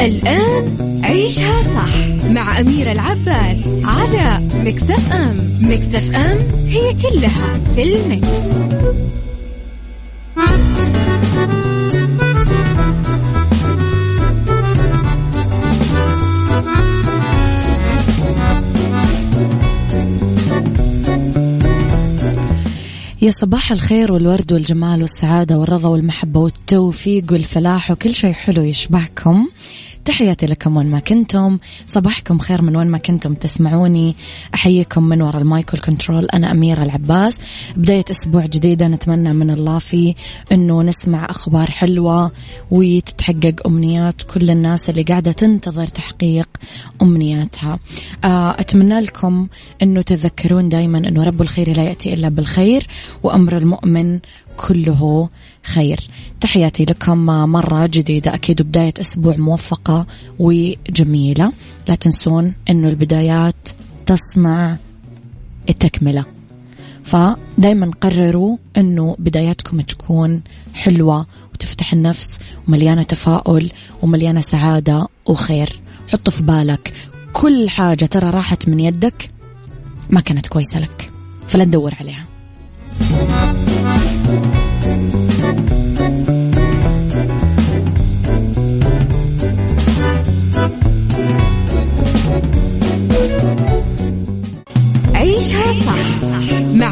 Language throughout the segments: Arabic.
الآن عيشها صح مع أميرة العباس على مكتف أم مكتف أم هي كلها في المكس. يا صباح الخير والورد والجمال والسعادة والرضا والمحبة والتوفيق والفلاح وكل شيء حلو يشبهكم تحياتي لكم وين ما كنتم. صباحكم خير من وين ما كنتم تسمعوني. أحييكم من وراء المايك والكنترول. أنا أميرة العباس. بداية أسبوع جديدة نتمنى من الله فيه أنه نسمع أخبار حلوة وتتحقق أمنيات كل الناس اللي قاعدة تنتظر تحقيق أمنياتها. آه، أتمنى لكم أنه تتذكرون دايما أنه رب الخير لا يأتي إلا بالخير وأمر المؤمن كله خير. تحياتي لكم مرة جديدة أكيد بداية أسبوع موفقة وجميلة. لا تنسون أنه البدايات تصنع التكملة. فدايما قرروا أنه بداياتكم تكون حلوة وتفتح النفس ومليانة تفاؤل ومليانة سعادة وخير. حط في بالك كل حاجة ترى راحت من يدك ما كانت كويسة لك. فلا تدور عليها.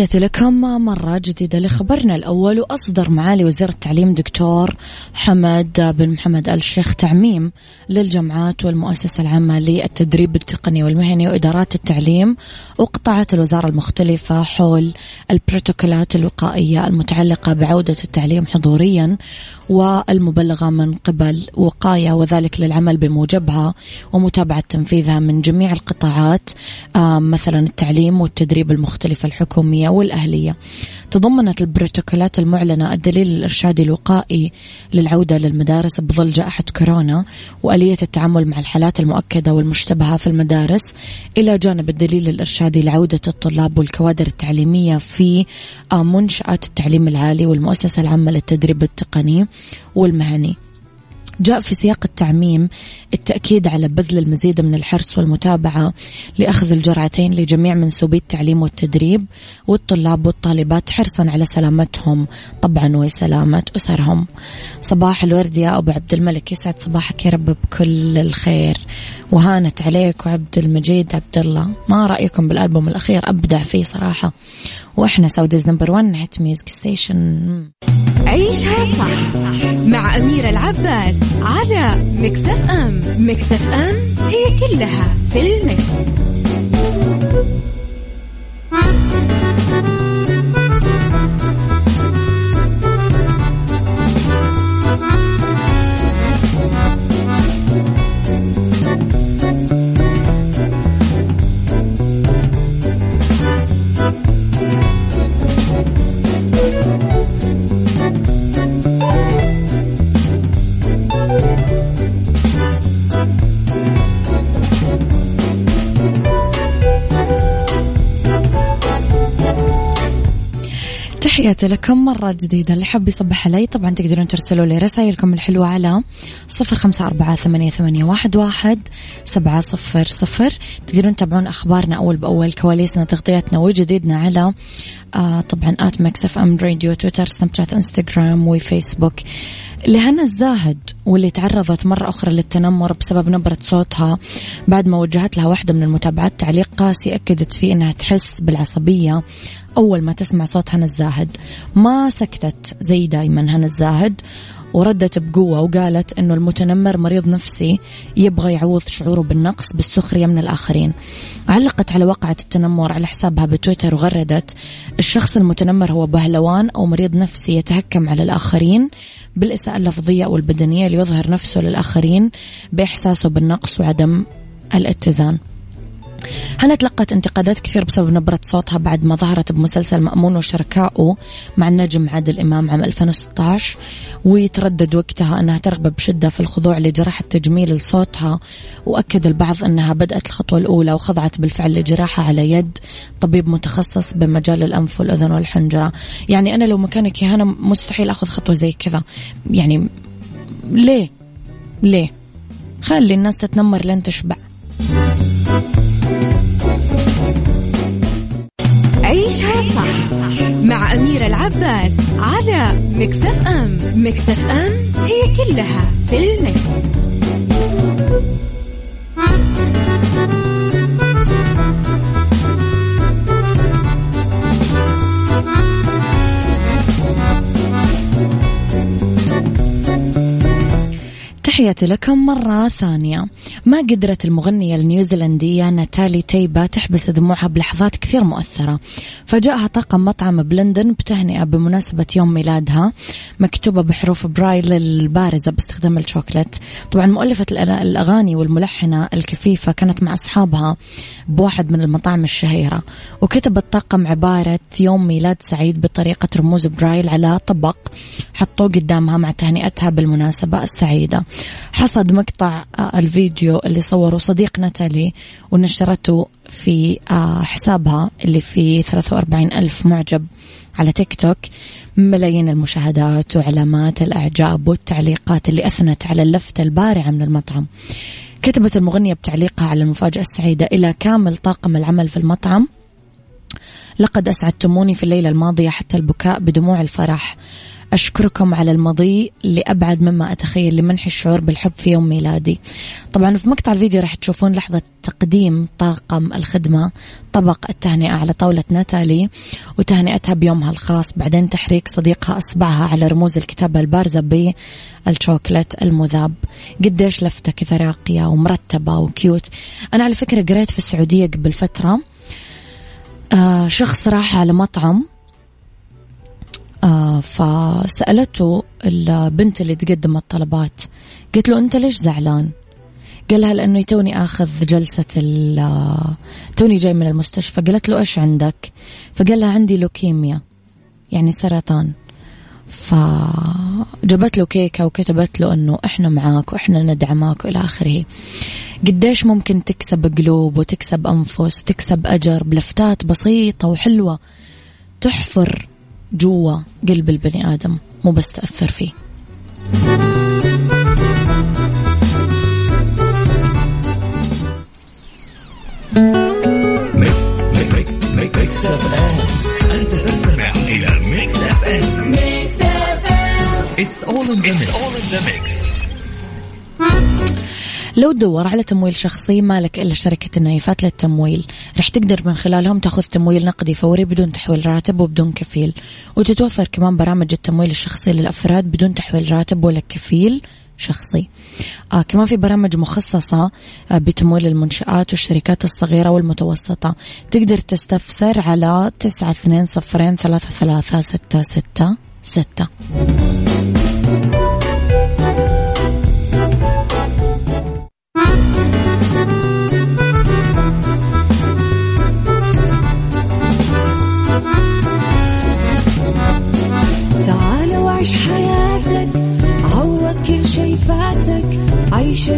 تحياتي لكم. مرة جديدة لخبرنا الأول وأصدر معالي وزير التعليم دكتور حمد بن محمد الشيخ تعميم للجامعات والمؤسسة العامة للتدريب التقني والمهني وإدارات التعليم وقطاعات الوزارة المختلفة حول البروتوكولات الوقائية المتعلقة بعودة التعليم حضوريا والمبلغة من قبل وقاية وذلك للعمل بموجبها ومتابعة تنفيذها من جميع القطاعات مثلا التعليم والتدريب المختلفة الحكومية والأهلية. تضمنت البروتوكولات المعلنة الدليل الإرشادي الوقائي للعودة للمدارس بظل جائحة كورونا وآلية التعامل مع الحالات المؤكدة والمشتبهة في المدارس إلى جانب الدليل الإرشادي لعودة الطلاب والكوادر التعليمية في منشآت التعليم العالي والمؤسسة العامة للتدريب التقني والمهني. جاء في سياق التعميم التأكيد على بذل المزيد من الحرص والمتابعة لأخذ الجرعتين لجميع منسوبي التعليم والتدريب والطلاب والطالبات حرصا على سلامتهم طبعا وسلامة أسرهم. صباح الورد يا أبو عبد الملك. يسعد صباحك يا رب بكل الخير. وهانت عليك وعبد المجيد عبد الله. ما رأيكم بالألبوم الأخير؟ أبدع فيه صراحة. وإحنا Saudi's number 1 hit music station عيشها صح مع أميرة العباس على مكتف أم مكتف أم هي كلها في المكس. تحياتي لكم مرة جديدة. اللي حاب يصبح علي طبعا تقدرون ترسلوا لي رسائلكم الحلوة على صفر خمسة أربعة ثمانية, ثمانية واحد, واحد سبعة صفر صفر. تقدرون تتابعون أخبارنا أول بأول كواليسنا تغطياتنا وجديدنا على آه طبعا at Mix FM Radio تويتر سناب شات إنستغرام وفيسبوك. لهنا الزاهد واللي تعرضت مرة أخرى للتنمر بسبب نبرة صوتها بعد ما وجهت لها واحدة من المتابعات تعليق قاسي أكدت فيه أنها تحس بالعصبية أول ما تسمع صوت هنا الزاهد. ما سكتت زي دايما هنا الزاهد. وردت بقوة وقالت أنه المتنمر مريض نفسي يبغى يعوض شعوره بالنقص بالسخرية من الآخرين. علقت على وقعة التنمر على حسابها بتويتر وغردت الشخص المتنمر هو بهلوان أو مريض نفسي يتهكم على الآخرين بالإساءة اللفظية أو البدنية ليظهر نفسه للآخرين بإحساسه بالنقص وعدم الاتزان. هنا تلقت انتقادات كثير بسبب نبرة صوتها بعد ما ظهرت بمسلسل مأمون وشركائه مع النجم عادل إمام عام 2016 ويتردد وقتها أنها ترغب بشدة في الخضوع لجراحة تجميل لصوتها وأكد البعض أنها بدأت الخطوة الأولى وخضعت بالفعل لجراحة على يد طبيب متخصص بمجال الأنف والأذن والحنجرة. يعني أنا لو مكانك يا هنا مستحيل أخذ خطوة زي كذا. يعني ليه؟ ليه؟ خلي الناس تتنمر لين تشبع. مع أميرة العباس على مكتف أم مكتف أم هي كلها في المكس. تحياتي لكم مرة ثانية ما قدرت المغنية النيوزيلندية ناتالي تيبا تحبس دموعها بلحظات كثير مؤثرة. ففاجأها طاقم مطعم بلندن بتهنئة بمناسبة يوم ميلادها مكتوبة بحروف برايل البارزة باستخدام الشوكلت طبعا مؤلفة الأغاني والملحنة الكفيفة كانت مع أصحابها بواحد من المطاعم الشهيرة. وكتب الطاقم عبارة يوم ميلاد سعيد بطريقة رموز برايل على طبق حطوه قدامها مع تهنئتها بالمناسبة السعيدة. حصد مقطع الفيديو اللي صوره صديق ناتالي ونشرته في آه، حسابها اللي فيه 43 ألف معجب على تيك توك. ملايين المشاهدات وعلامات الإعجاب والتعليقات اللي أثنت على اللفتة البارعة من المطعم. كتبت المغنية بتعليقها على المفاجأة السعيدة إلى كامل طاقم العمل في المطعم. لقد أسعدتموني في الليلة الماضية حتى البكاء بدموع الفرح. أشكركم على المضي لأبعد مما أتخيل لمنح الشعور بالحب في يوم ميلادي. طبعا في مقطع الفيديو راح تشوفون لحظة تقديم طاقم الخدمة طبق التهنئة على طاولة ناتالي وتهنئتها بيومها الخاص. بعدين تحريك صديقها أصبعها على رموز الكتابة البارزة بالشوكلت المذاب. قديش لفتة كذا راقية ومرتبة وكيوت. أنا على فكرة قريت في السعودية قبل فترة آه شخص راح على مطعم آه فسألته البنت اللي تقدم الطلبات قلت له أنت ليش زعلان؟ قال لها لأنه توني أخذ جلسة توني جاي من المستشفى. قالت له إيش عندك؟ فقال لها عندي لوكيميا يعني سرطان. فجابت له كيكة وكتبت له أنه إحنا معاك وإحنا ندعمك وإلى آخره. قديش ممكن تكسب قلوب وتكسب أنفس وتكسب أجر؟ بلفتات بسيطة وحلوة تحفر. جوا قلب البني آدم مو بس تأثر فيه. F M Mix FM it's all in the mix لو تدور على تمويل شخصي مالك إلا شركة النايفات للتمويل رح تقدر من خلالهم تأخذ تمويل نقدي فوري بدون تحويل راتب وبدون كفيل. وتتوفر كمان برامج التمويل الشخصي للأفراد بدون تحويل راتب ولا كفيل شخصي. آه كمان في برامج مخصصة آه بتمويل المنشآت والشركات الصغيرة والمتوسطة. تقدر تستفسر على تسعة اثنين صفرين ثلاثة ثلاثة ستة ستة ستة.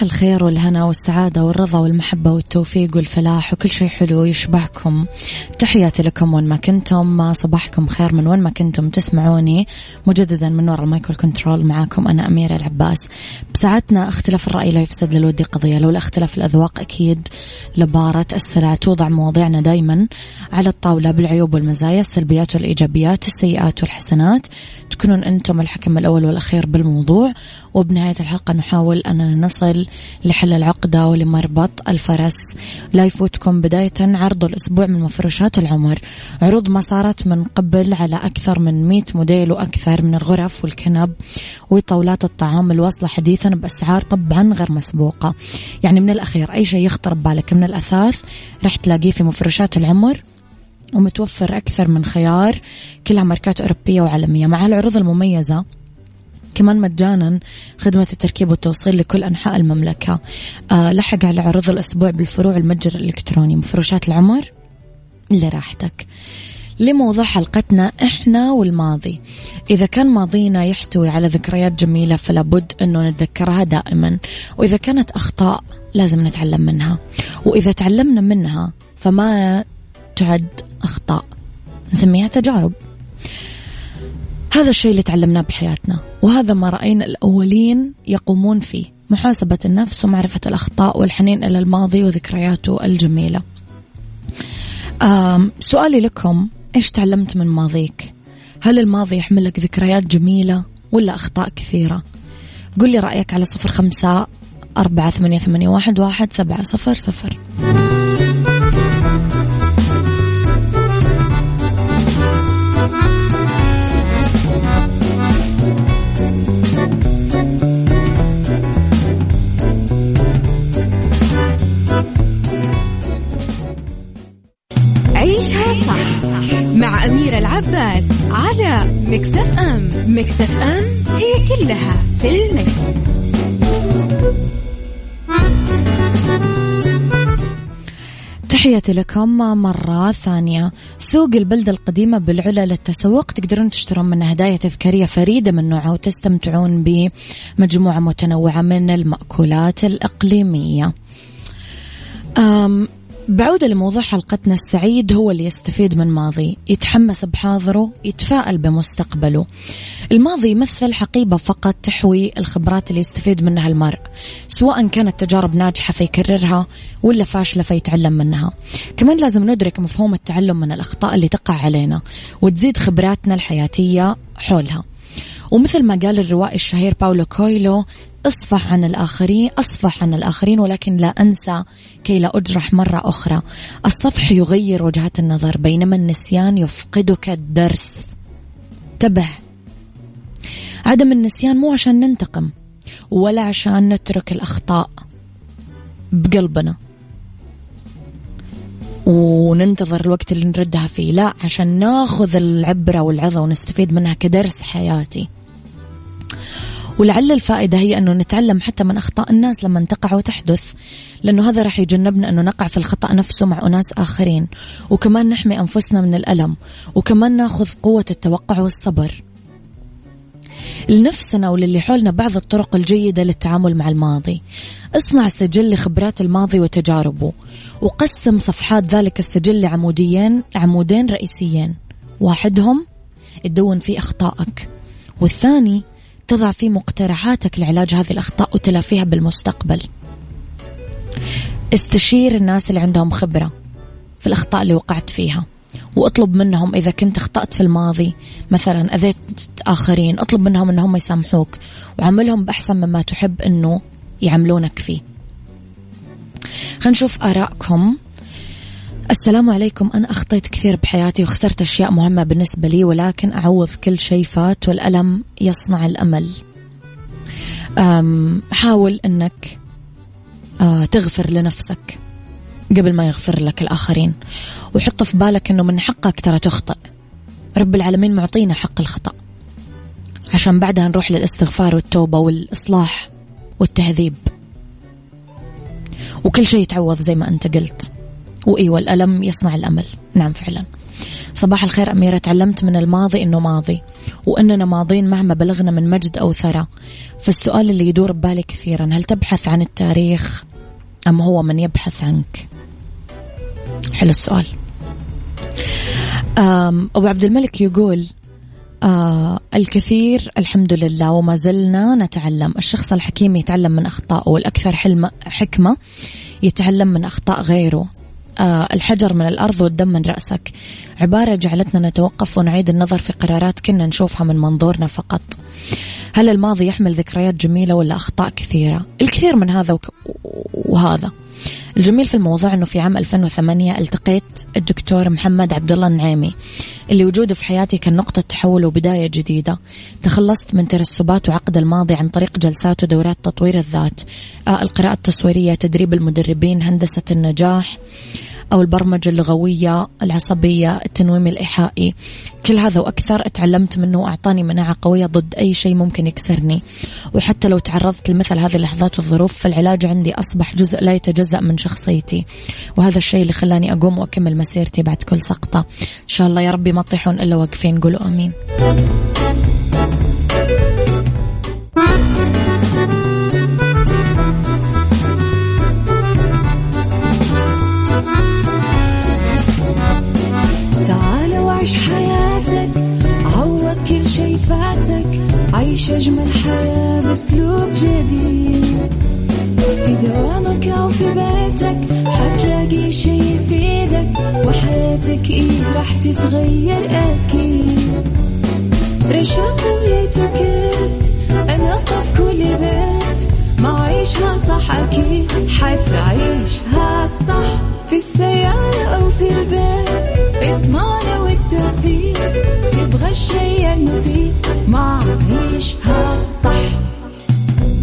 صباح الخير والهنا والسعادة والرضا والمحبة والتوفيق والفلاح وكل شيء حلو يشبعكم تحياتي لكم وين ما كنتم. صباحكم خير من وين ما كنتم تسمعوني. مجددا من وراء ال mic وال control معاكم أنا أميرة العباس. بساعتنا اختلاف الرأي لا يفسد للود قضية. لولا اختلاف الأذواق أكيد لبارت السلع توضع مواضيعنا دايما على الطاولة بالعيوب والمزايا السلبيات والإيجابيات السيئات والحسنات. تكونون أنتم الحكم الأول والأخير بالموضوع وبنهاية الحلقة نحاول أننا نصل لحل العقدة ولمربط الفرس. لا يفوتكم بداية عرض الأسبوع من مفروشات العمر. عروض ما صارت من قبل على أكثر من 100 موديل وأكثر من الغرف والكنب وطاولات الطعام الواصلة حديثا بأسعار طبعا غير مسبوقة. يعني من الأخير أي شيء يخطر ببالك من الأثاث راح تلاقيه في مفروشات العمر. ومتوفر أكثر من خيار كلها ماركات أوروبية وعالمية مع العروض المميزة كمان مجانا خدمة التركيب والتوصيل لكل أنحاء المملكة. أه لحق على عروض الأسبوع بالفروع المتجر الإلكتروني مفروشات العمر لراحتك. لموضوع حلقتنا إحنا والماضي. إذا كان ماضينا يحتوي على ذكريات جميلة فلا بد أنه نتذكرها دائما. وإذا كانت أخطاء لازم نتعلم منها. وإذا تعلمنا منها فما تعد أخطاء نسميها تجارب. هذا الشيء اللي تعلمناه بحياتنا وهذا ما رأينا الأولين يقومون فيه محاسبة النفس ومعرفة الأخطاء والحنين إلى الماضي وذكرياته الجميلة. سؤالي لكم إيش تعلمت من ماضيك؟ هل الماضي يحمل لك ذكريات جميلة ولا أخطاء كثيرة؟ قل لي رأيك على صفر خمسة أربعة ثمانية, ثمانية واحد, واحد سبعة صفر صفر. العباس على مكتف أم مكتف أم هي كلها في المكس. تحياتي لكم مرة ثانية. سوق البلدة القديمة بالعلا للتسوق تقدرون تشترون منها هدايا تذكارية فريدة من نوعها وتستمتعون بمجموعة متنوعة من المأكولات الإقليمية. بعودة لموضوع حلقتنا السعيد هو اللي يستفيد من ماضي يتحمس بحاضره يتفائل بمستقبله. الماضي يمثل حقيبة فقط تحوي الخبرات اللي يستفيد منها المرء سواء كانت تجارب ناجحة فيكررها ولا فاشلة فيتعلم منها. كمان لازم ندرك مفهوم التعلم من الأخطاء اللي تقع علينا وتزيد خبراتنا الحياتية حولها. ومثل ما قال الروائي الشهير باولو كويلو اصفح عن الآخرين أصفح عن الآخرين ولكن لا أنسى كي لا أجرح مرة أخرى. الصفح يغير وجهات النظر بينما النسيان يفقدك الدرس. انتبه. عدم النسيان مو عشان ننتقم ولا عشان نترك الأخطاء بقلبنا. وننتظر الوقت اللي نردها فيه لا عشان ناخذ العبرة والعظة ونستفيد منها كدرس حياتي. ولعل الفائدة هي أنه نتعلم حتى من أخطاء الناس لما تقع وتحدث لأنه هذا راح يجنبنا أنه نقع في الخطأ نفسه مع أناس آخرين. وكمان نحمي أنفسنا من الألم وكمان ناخذ قوة التوقع والصبر. لنفسنا وللي حولنا بعض الطرق الجيدة للتعامل مع الماضي. اصنع سجل لخبرات الماضي وتجاربه وقسم صفحات ذلك السجل لعموديين عمودين رئيسيين. واحدهم تدون فيه أخطائك. والثاني تضع فيه مقترحاتك لعلاج هذه الأخطاء وتلافيها بالمستقبل. استشير الناس اللي عندهم خبرة في الأخطاء اللي وقعت فيها وأطلب منهم إذا كنت أخطأت في الماضي مثلا أذيت آخرين أطلب منهم أنهم يسامحوك وعملهم بأحسن مما تحب أنه يعملونك فيه. خلينا نشوف آرائكم. السلام عليكم. أنا أخطيت كثير بحياتي وخسرت أشياء مهمة بالنسبة لي ولكن أعوض كل شيء فات والألم يصنع الأمل. حاول أنك آه، تغفر لنفسك قبل ما يغفر لك الآخرين وحط في بالك أنه من حقك ترى تخطئ. رب العالمين معطينا حق الخطأ. عشان بعدها نروح للاستغفار والتوبة والإصلاح والتهذيب. وكل شيء يتعوض زي ما أنت قلت. وإيوة الألم يصنع الأمل. نعم فعلا. صباح الخير أميرة. تعلمت من الماضي أنه ماضي وأننا ماضين مهما بلغنا من مجد أو ثرى. فالسؤال اللي يدور ببالي كثيرا هل تبحث عن التاريخ أم هو من يبحث عنك؟ حلو السؤال. أبو عبد الملك يقول آه الكثير الحمد لله وما زلنا نتعلم. الشخص الحكيم يتعلم من أخطائه والأكثر حلم حكمة يتعلم من أخطاء غيره. الحجر من الأرض والدم من رأسك. عبارة جعلتنا نتوقف ونعيد النظر في قرارات كنا نشوفها من منظورنا فقط. هل الماضي يحمل ذكريات جميلة ولا أخطاء كثيرة؟ الكثير من هذا وهذا. الجميل في الموضوع أنه في عام 2008 التقيت الدكتور محمد عبد الله النعيمي اللي وجوده في حياتي كان نقطة تحول وبداية جديدة. تخلصت من ترسبات وعقد الماضي عن طريق جلسات ودورات تطوير الذات آه القراءة التصويرية تدريب المدربين هندسة النجاح أو البرمجة اللغوية العصبية التنويم الإيحائي كل هذا وأكثر تعلمت منه وأعطاني مناعة قوية ضد أي شيء ممكن يكسرني. وحتى لو تعرضت لمثل هذه اللحظات والظروف فالعلاج عندي أصبح جزء لا يتجزأ من شخصيتي. وهذا الشيء اللي خلاني أقوم وأكمل مسيرتي بعد كل سقطة. إن شاء الله يا ربي ما تطيحون إلا واقفين قولوا أمين. في بيتك حتلاقي شي يفيدك وحياتك إيه راح تتغير أكيد. رشاق ويتوكيت أنا قف كل بيت. ما عيشها صح أكيد حتعيشها صح. في السيارة أو في البيت إضمعنا والتوفيق. تبغى الشيء المفيد ما عيشها صح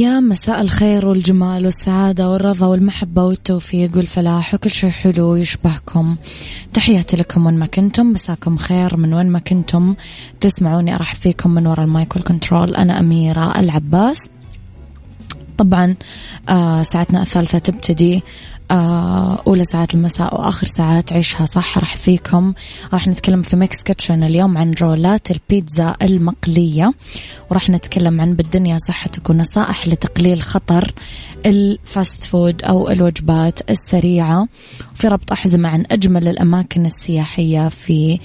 يا مساء الخير والجمال والسعادة والرضا والمحبة والتوفيق والفلاح وكل شيء حلو يشبهكم. تحياتي لكم وين ما كنتم مساكم خير من وين ما كنتم. تسمعوني أرحب فيكم من وراء ال mic وال control. أنا أميرة العباس. طبعا آه ساعتنا الثالثة تبتدي. أولى ساعات المساء وآخر ساعات عيشها صح. راح فيكم راح نتكلم في Mix Kitchen اليوم عن رولات البيتزا المقلية وراح نتكلم عن بالدنيا صحتك ونصائح لتقليل خطر ال fast food أو الوجبات السريعة في ربط أحزمة عن أجمل الأماكن السياحية في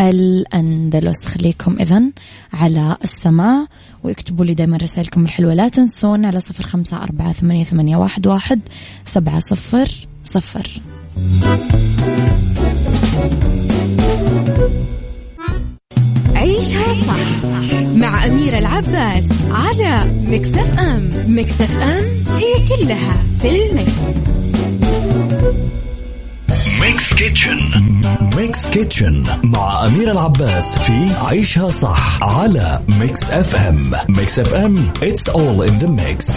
الأندلس. خليكم إذن على السماع واكتبوا لي دائما رسائلكم الحلوة. لا تنسون على صفر خمسة أربعة ثمانية, ثمانية واحد, واحد سبعة صفر صفر. عيشها صح مع أميرة العباس على مكتف أم. مكتف أم هي كلها في ال mix. Kitchen Mix Kitchen مع أميرة العباس في عيشها صح على Mix FM Mix FM it's all in the mix.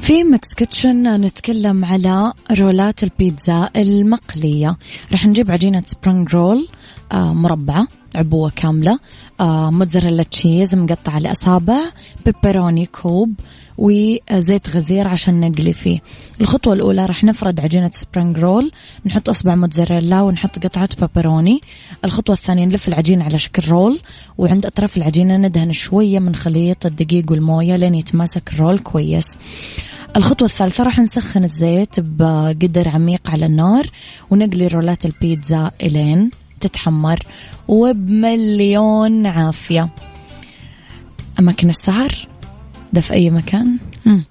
في Mix Kitchen نتكلم على رولات البيتزا المقلية. رح نجيب عجينة spring roll آه، مربعة عبوة كاملة آه، mozzarella cheese مقطعة لأصابع pepperoni كوب وزيت غزير عشان نقلي فيه. الخطوة الأولى راح نفرد عجينة spring roll نحط أصبع موتزاريلا ونحط قطعة pepperoni الخطوة الثانية نلف العجينة على شكل roll وعند أطراف العجينة ندهن شوية من خليط الدقيق والموية لين يتماسك ال roll كويس. الخطوة الثالثة راح نسخن الزيت بقدر عميق على النار ونقلي رولات البيتزا إلين تتحمر وبمليون عافية. أماكن السهر؟ ده في أي مكان مم.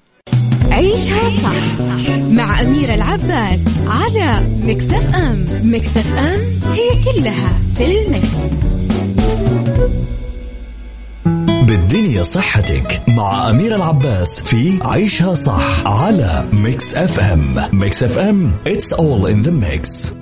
عيشها صح مع أميرة العباس على Mix FM Mix FM هي كلها في ال mix. بالدنيا صحتك مع أميرة العباس في عيشها صح على Mix FM Mix FM it's all in the mix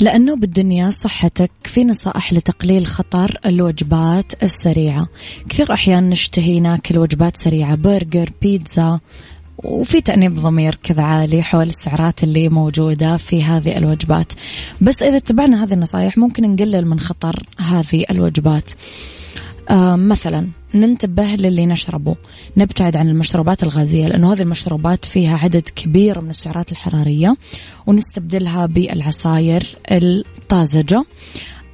لأنه بالدنيا صحتك في نصائح لتقليل خطر الوجبات السريعة. كثير أحيان نشتهي ناكل وجبات سريعة برجر بيتزا وفي تأنيب ضمير كذا عالي حول السعرات اللي موجودة في هذه الوجبات. بس إذا اتبعنا هذه النصائح ممكن نقلل من خطر هذه الوجبات. مثلا ننتبه للي نشربه. نبتعد عن المشروبات الغازية لأنه هذه المشروبات فيها عدد كبير من السعرات الحرارية ونستبدلها بالعصاير الطازجة.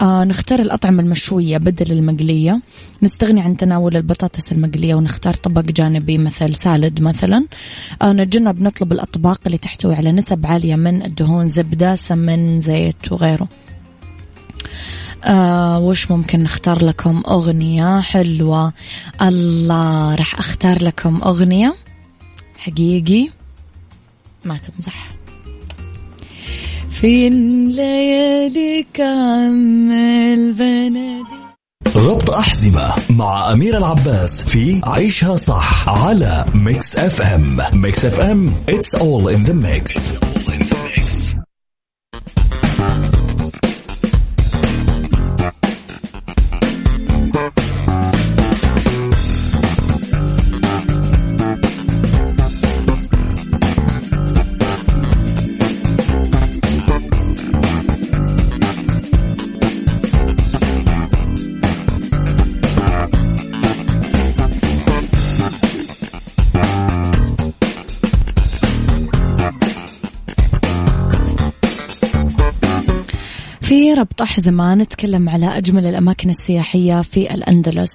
آه نختار الأطعمة المشوية بدل المقلية. نستغني عن تناول البطاطس المقلية ونختار طبق جانبي مثل سالد مثلا. آه نتجنب نطلب الأطباق اللي تحتوي على نسب عالية من الدهون زبدة سمن زيت وغيره. آه وش ممكن نختار لكم أغنية حلوة؟ الله راح أختار لكم أغنية. حقيقي؟ ما تمزح. في ليالي كم البنادي ربط أحزمة مع أمير العباس في عيشها صح على ميكس اف ام ميكس اف ام it's all in the mix. في ربط أحزمة نتكلم على أجمل الأماكن السياحية في الأندلس.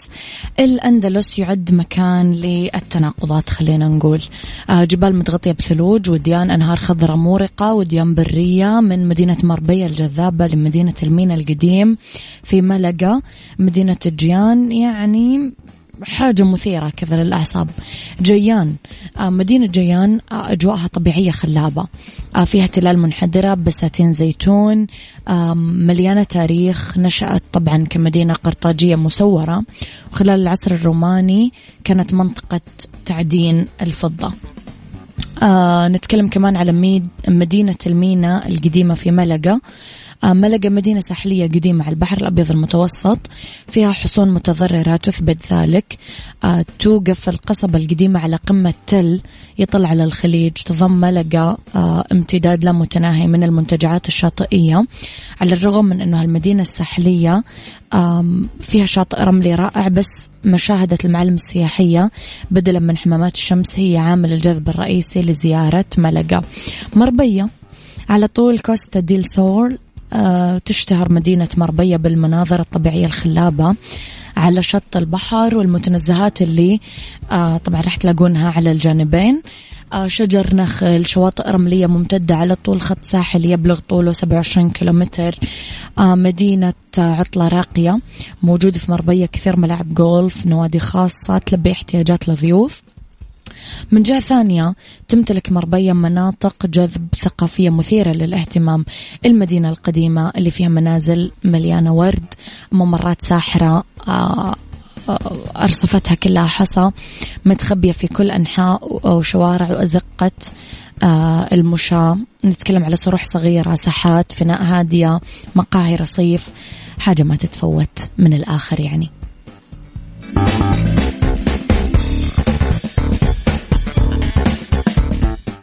الأندلس يعد مكان للتناقضات خلينا نقول. آه، جبال متغطية بثلوج وديان أنهار خضراء مورقة وديان برية من مدينة مربية الجذابة لمدينة المينا القديم في ملقا. مدينة الجيان يعني حاجة مثيرة كذا للأعصاب. جيان آه، مدينة جيان آه، أجواءها طبيعية خلابة. آه، فيها تلال منحدرة بساتين زيتون مليانة تاريخ. نشأت طبعا كمدينة قرطاجية مسورة وخلال العصر الروماني. كانت منطقة تعدين الفضة. نتكلم كمان على مدينة المينا القديمة في ملقا. ملقا مدينة ساحلية قديمة على البحر الأبيض المتوسط. فيها حصون متضررة تثبت ذلك. آه، توقف القصبة القديمة على قمة تل يطل على الخليج. تضم ملقا آه، امتداد لا متناهي من المنتجعات الشاطئية. على الرغم من أنه المدينة الساحلية فيها شاطئ رملي رائع بس مشاهدة المعالم السياحية بدلا من حمامات الشمس هي عامل الجذب الرئيسي لزيارة ملقا مربية على طول كوستا ديل سول آه، تشتهر مدينة مربية بالمناظر الطبيعية الخلابة على شط البحر والمتنزهات اللي آه، طبعا راح تلاقونها على الجانبين. آه، شجر نخل شواطئ رملية ممتدة على طول خط ساحل يبلغ طوله 27 كيلومتر. مدينة عطلة راقية موجود في مربية كثير ملاعب جولف نوادي خاصة تلبي احتياجات الضيوف من جهة ثانية تمتلك مربية مناطق جذب ثقافية مثيرة للاهتمام المدينة القديمة اللي فيها منازل مليانة ورد ممرات ساحرة آه، آه، أرصفتها كلها حصى متخبية في كل أنحاء وشوارع وأزقة آه، المشاة. نتكلم على صروح صغيرة ساحات فناء هادية مقاهي رصيف حاجة ما تتفوت من الآخر يعني.